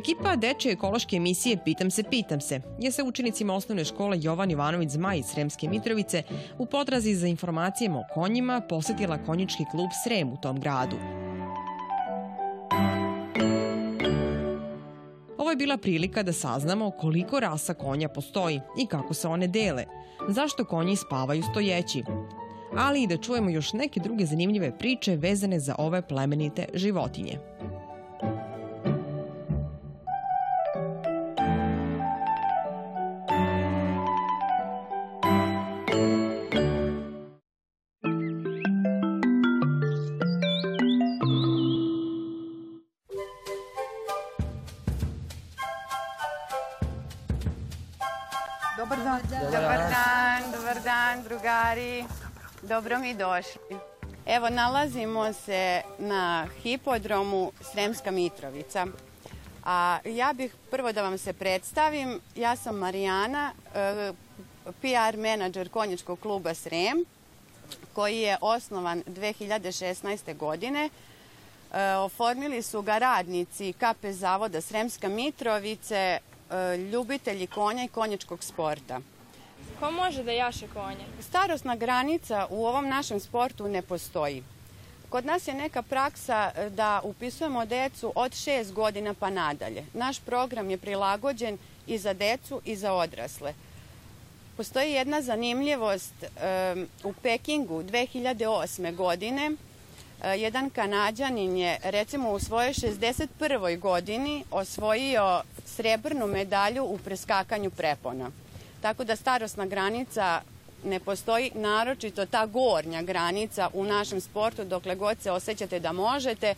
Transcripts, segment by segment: Ekipa Deče ekološke emisije Pitam se, pitam se je sa učenicima osnovne škole Jovan Ivanović Zmaj iz Sremske Mitrovice u potrazi za informacijama o konjima posjetila konjički klub Srem u tom gradu. Ovo je bila prilika da saznamo koliko rasa konja postoji i kako se one dele, zašto konji spavaju stojeći, ali i da čujemo još neke druge zanimljive priče vezane za ove plemenite životinje. Gari, dobro mi došli. Evo, nalazimo se na hipodromu Sremska Mitrovica. A ja bih prvo da vam se predstavim, ja sam Marijana, e, PR menadžer konjičkog kluba Srem, koji je osnovan 2016. godine. E, oformili su ga radnici KP Zavoda Sremska Mitrovice, e, ljubitelji konja i konjičkog sporta. Ko može da jaše konje? Starosna granica u ovom našem sportu ne postoji. Kod nas je neka praksa e, da upisujemo decu od šest godina pa nadalje. Naš program je prilagođen i za decu i za odrasle. Postoji jedna zanimljivost u Pekingu 2008. godine. E, jedan kanadjanin je recimo u svojoj 61. godini osvojio srebrnu medalju u preskakanju prepona. Tako da starosna granica ne postoji, naročito ta gornja granica u našem sportu, dokle god se osjećate da možete,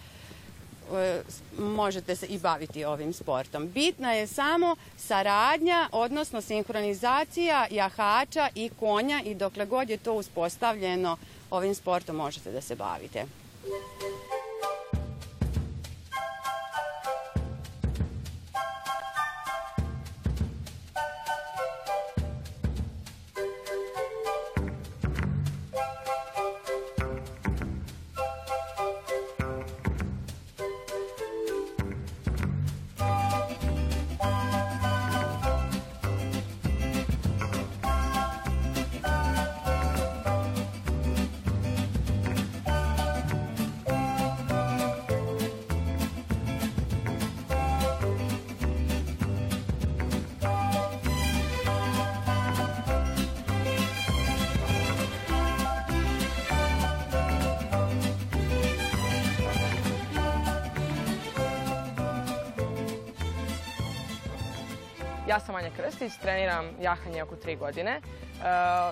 e, možete se i baviti ovim sportom. Bitna je samo saradnja, odnosno sinhronizacija jahača i konja i dokle god je to uspostavljeno ovim sportom možete da se bavite. Ja sam Anja Krstić, treniram jahanje oko tri godine. E,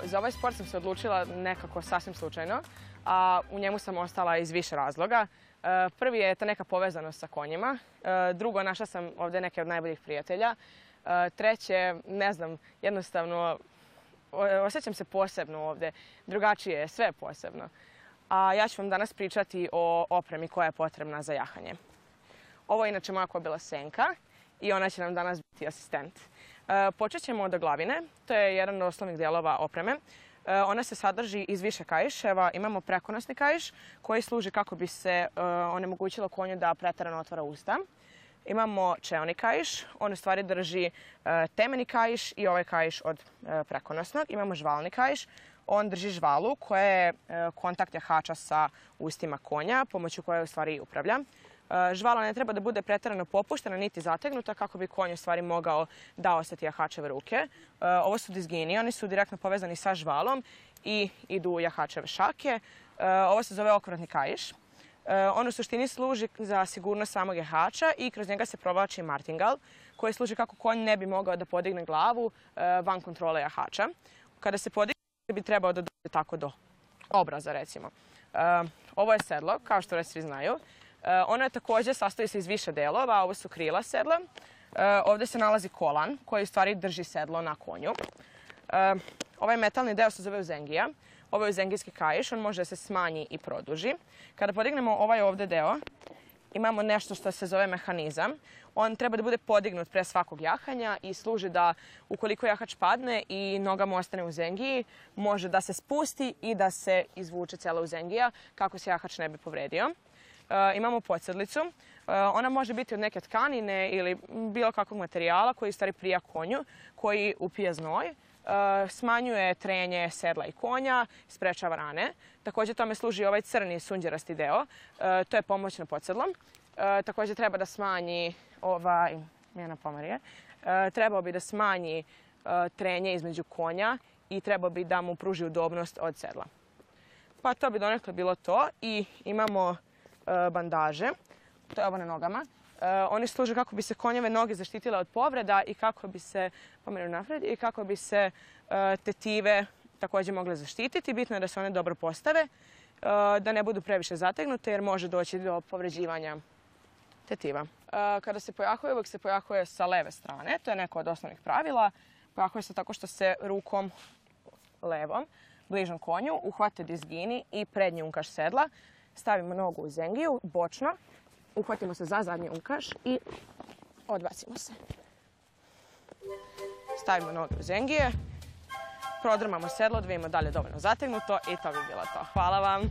za ovaj sport sam se odlučila nekako sasvim slučajno, a u njemu sam ostala iz više razloga. E, prvi je ta neka povezanost sa konjima, e, drugo našla sam ovdje neke od najboljih prijatelja, treće, ne znam, jednostavno osjećam se posebno ovdje, drugačije je, sve je posebno. A ja ću vam danas pričati o opremi koja je potrebna za jahanje. Ovo je inače moja kobila senka i ona će nam danas biti asistent. E, počet ćemo od glavine, to je jedan od osnovnih dijelova opreme. E, ona se sadrži iz više kajiševa, imamo prekonosni kajiš koji služi kako bi se e, onemogućilo konju da pretarano otvara usta. Imamo čeoni kajiš, on u stvari drži temeni kajiš i ovaj kajiš od prekonosnog. Imamo žvalni kajiš, on drži žvalu koja je e, kontakt jahača sa ustima konja, pomoću koje u stvari upravlja. E, žvala ne treba da bude pretjerano popuštena niti zategnuta kako bi konj u stvari mogao da ostati jahačeve ruke. E, ovo su dizgini, oni su direktno povezani sa žvalom i idu jahačeve šake. Ovo se zove okvratni kajiš. On u suštini služi za sigurnost samog jahača i kroz njega se provlači martingal koji služi kako konj ne bi mogao da podigne glavu van kontrole jahača. Kada se podigne bi trebao da dođe tako do obraza recimo. E, ovo je sedlo, kao što svi znaju. E, ono je također sastoji se iz više delova, a ovo su krila sedla. E, ovdje se nalazi kolan koji u stvari drži sedlo na konju. Ovaj metalni deo se zove uzengija. Ovo je uzengijski kajiš, on može da se smanji i produži. Kada podignemo ovaj ovdje deo, imamo nešto što se zove mehanizam. On treba da bude podignut pre svakog jahanja i služi da ukoliko jahač padne i noga mu ostane u zengiji, može da se spusti i da se izvuče cela zengija kako se jahač ne bi povredio. E, imamo podsedlicu. E, ona može biti od neke tkanine ili bilo kakvog materijala koji stari prija konju, koji upija znoj. Eh, smanjuje trenje sedla i konja, sprečava rane. Također tome služi ovaj crni sunđerasti deo, eh, to je pomoć na podsedlom. Eh, također treba da smanji ovaj, mjena pomarije, trebao bi da smanji trenje između konja i trebao bi da mu pruži udobnost od sedla. Pa to bi donekle bilo to i imamo bandaže, to je ovo na nogama. Eh, Oni služe kako bi se konjeve noge zaštitile od povreda i kako bi se, pomerio napred, i kako bi se eh, tetive također mogle zaštititi. Bitno je da se one dobro postave, eh, da ne budu previše zategnute jer može doći do povređivanja tetiva. Kada se pojahuje, uvijek se pojahuje sa leve strane, to je neko od osnovnih pravila. Pojahuje se tako što se rukom levom, bližom konju, uhvate dizgini i prednji unkaš sedla. Stavimo nogu u zengiju, bočno, uhvatimo se za zadnji ukaš i odbacimo se. Stavimo noge u zengije, prodrmamo sedlo, dvijemo dalje li je dovoljno zategnuto i to bi bilo to. Hvala vam!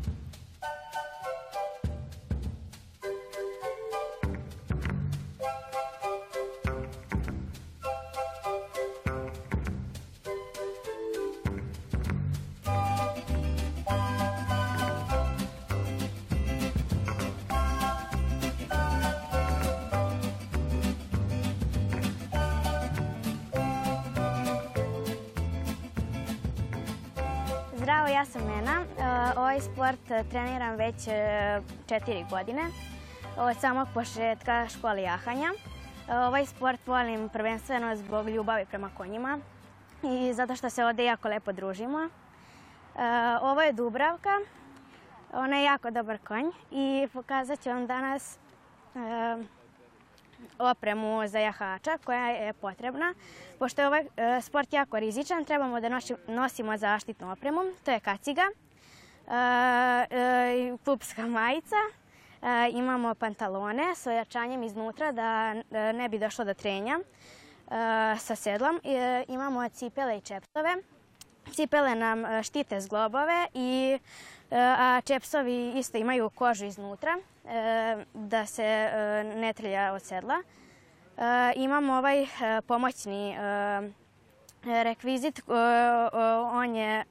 Zdravo, ja sam Nena. E, ovaj sport e, treniram već e, četiri godine od samog početka škole jahanja. Ovaj sport volim prvenstveno zbog ljubavi prema konjima i zato što se ovdje jako lepo družimo. Ovo je Dubravka, ona je jako dobar konj i pokazat ću vam danas opremu za jahača koja je potrebna. Pošto je ovaj e, sport jako rizičan, trebamo da nosimo zaštitnu opremu. To je kaciga, pupska e, e, majica, imamo pantalone s ojačanjem iznutra da ne bi došlo do trenja sa sedlom. Imamo cipele i čepstove. Cipele nam štite zglobove i E, a čepsovi isto imaju kožu iznutra e, da se e, ne trlja od sedla. Imamo ovaj pomoćni rekvizit, on je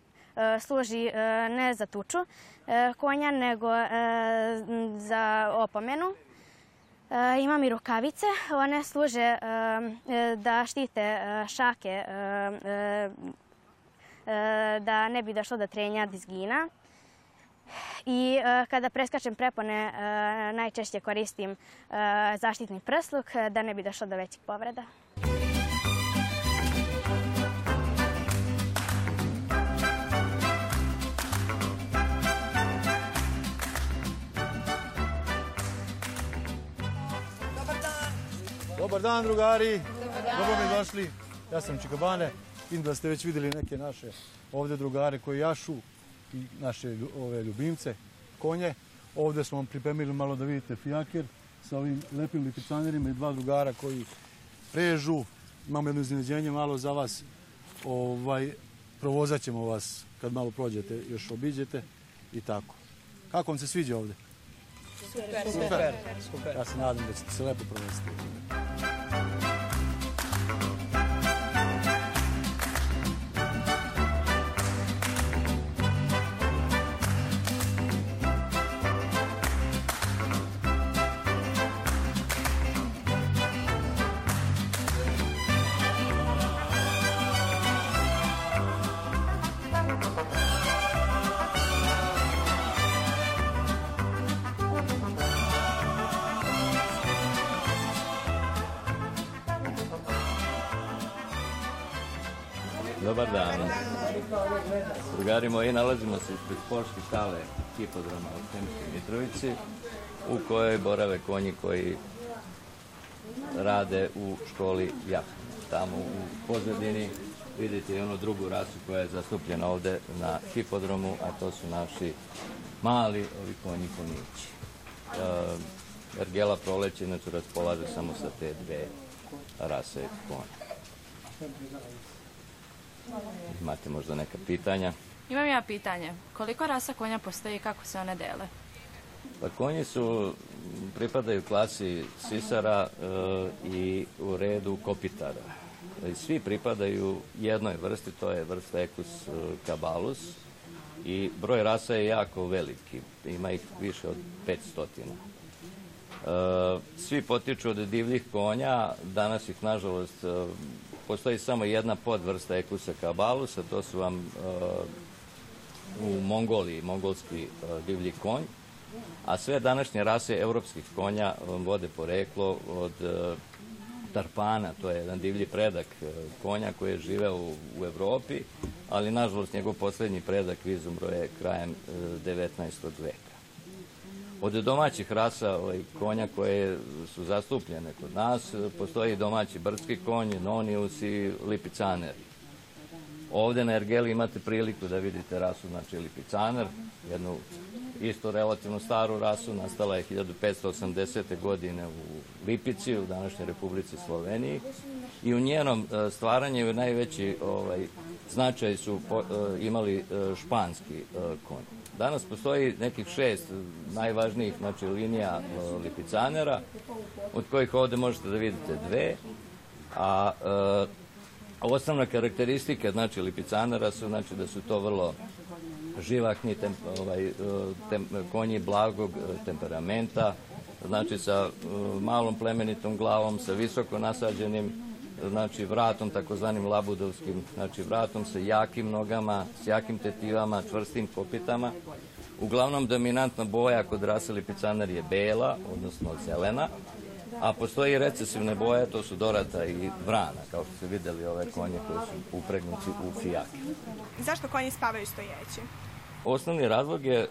služi ne za tuču konja, nego za opomenu. Imam i rukavice, one služe da štite šake da ne bi došlo do trenja dizgina. I e, kada preskačem prepone e, najčešće koristim e, zaštitni prsluk da ne bi došlo do većih povreda. Dobar dan, drugari. Dobro mi došli. Ja sam Čikabane. Vidim da ste već vidjeli neke naše ovdje drugare koji jašu naše ove ljubimce, konje. Ovdje smo vam pripremili malo da vidite fijakir sa ovim lepim lipicanerima i dva drugara koji prežu. Imamo jedno iznenađenje malo za vas. Ovaj, provozat ćemo vas kad malo prođete, još obiđete i tako. Kako vam se sviđa ovdje? Super, super, super. Ja se nadam da ćete se lepo provesti. Dobar dan. Drugari moji, nalazimo se ispred sportske stale hipodroma u Stemske Mitrovici u kojoj borave konji koji rade u školi jah Tamo u pozadini vidite i onu drugu rasu koja je zastupljena ovde na hipodromu, a to su naši mali ovi konji konjići. Ehm, ergela proleće inače raspolaže samo sa te dve rase konja. Imate možda neka pitanja? Imam ja pitanje. Koliko rasa konja postoji i kako se one dele? Pa konji su, pripadaju klasi sisara e, i u redu kopitara. svi pripadaju jednoj vrsti, to je vrsta Ekus cabalus e, i broj rasa je jako veliki. Ima ih više od 500. E, svi potiču od divljih konja, danas ih nažalost Postoji samo jedna podvrsta Ekusa kabalusa, to su vam e, u Mongoliji, mongolski e, divlji konj, a sve današnje rase europskih konja vam vode poreklo od e, tarpana, to je jedan divlji predak konja koji je živeo u, Europi, ali nažalost njegov posljednji predak izumro je krajem 19. veka. Od domaćih rasa ovaj, konja koje su zastupljene kod nas, postoji domaći brdski konj, nonius i lipicaner. Ovdje na Ergeli imate priliku da vidite rasu, znači lipicaner, jednu isto relativno staru rasu, nastala je 1580. godine u Lipici, u današnjoj Republici Sloveniji. I u njenom e, stvaranju je najveći ovaj, značaj su e, imali e, španski e, konji. Danas postoji nekih šest najvažnijih znači, linija lipicanera, od kojih ovdje možete da vidite dve, a osnovna karakteristika znači, lipicanera su znači, da su to vrlo živahni ovaj, konji blagog temperamenta, znači sa malom plemenitom glavom, sa visoko nasađenim znači vratom, takozvanim labudovskim, znači vratom sa jakim nogama, s jakim tetivama, čvrstim kopitama. Uglavnom dominantna boja kod raseli picanar je bela, odnosno zelena, a postoji recesivne boje, to su dorata i vrana, kao što ste vidjeli ove konje koje su upregnuti u fijake. Zašto konji spavaju stojeći? Osnovni razlog je e,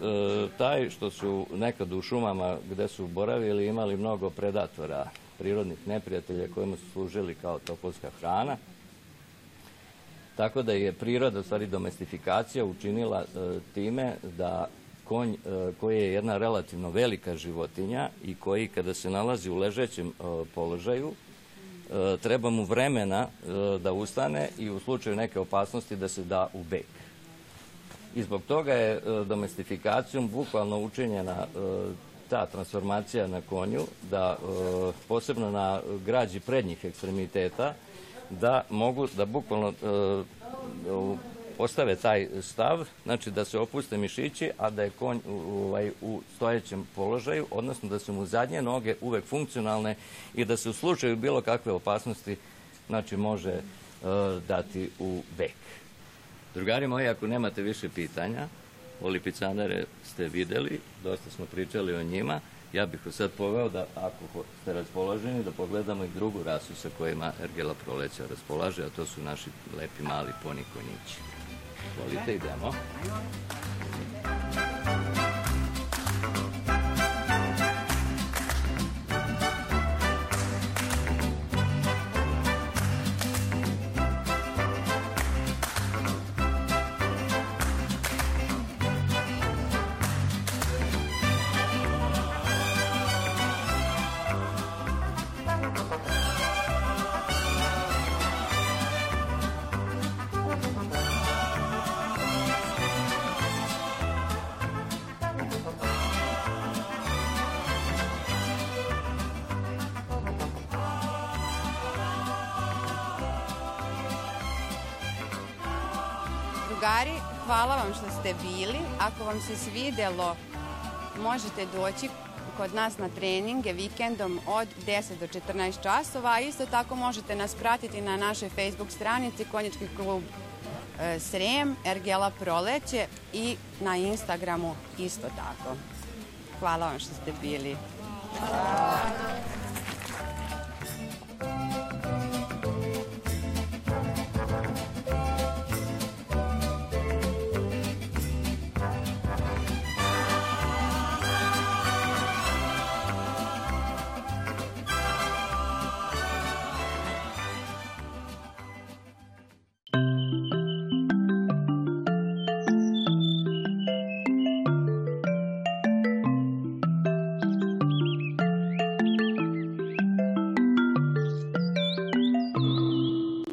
taj što su nekad u šumama gdje su boravili imali mnogo predatora prirodnih neprijatelja kojima su služili kao topolska hrana. Tako da je priroda, u stvari domestifikacija, učinila e, time da konj e, koji je jedna relativno velika životinja i koji kada se nalazi u ležećem e, položaju treba mu vremena da ustane i u slučaju neke opasnosti da se da u bek. I zbog toga je domestifikacijom bukvalno učinjena ta transformacija na konju, da e, posebno na građi prednjih ekstremiteta, da mogu, da bukvalno postave e, taj stav, znači da se opuste mišići, a da je konj ovaj, u stojećem položaju, odnosno da su mu zadnje noge uvek funkcionalne i da se u slučaju bilo kakve opasnosti znači može e, dati u bek. Drugari moji, ako nemate više pitanja, Lipicanere ste vidjeli, dosta smo pričali o njima. Ja bih sad poveo da, ako ste raspoloženi, da pogledamo i drugu rasu sa kojima Ergela proleća raspolaže, a to su naši lepi mali konjići. Volite, idemo. Hvala vam što ste bili. Ako vam se svidjelo, možete doći kod nas na treninge vikendom od 10 do 14 časova. A isto tako možete nas pratiti na našoj Facebook stranici Konjički klub e, Srem, Ergela Proleće i na Instagramu isto tako. Hvala vam što ste bili. Hvala.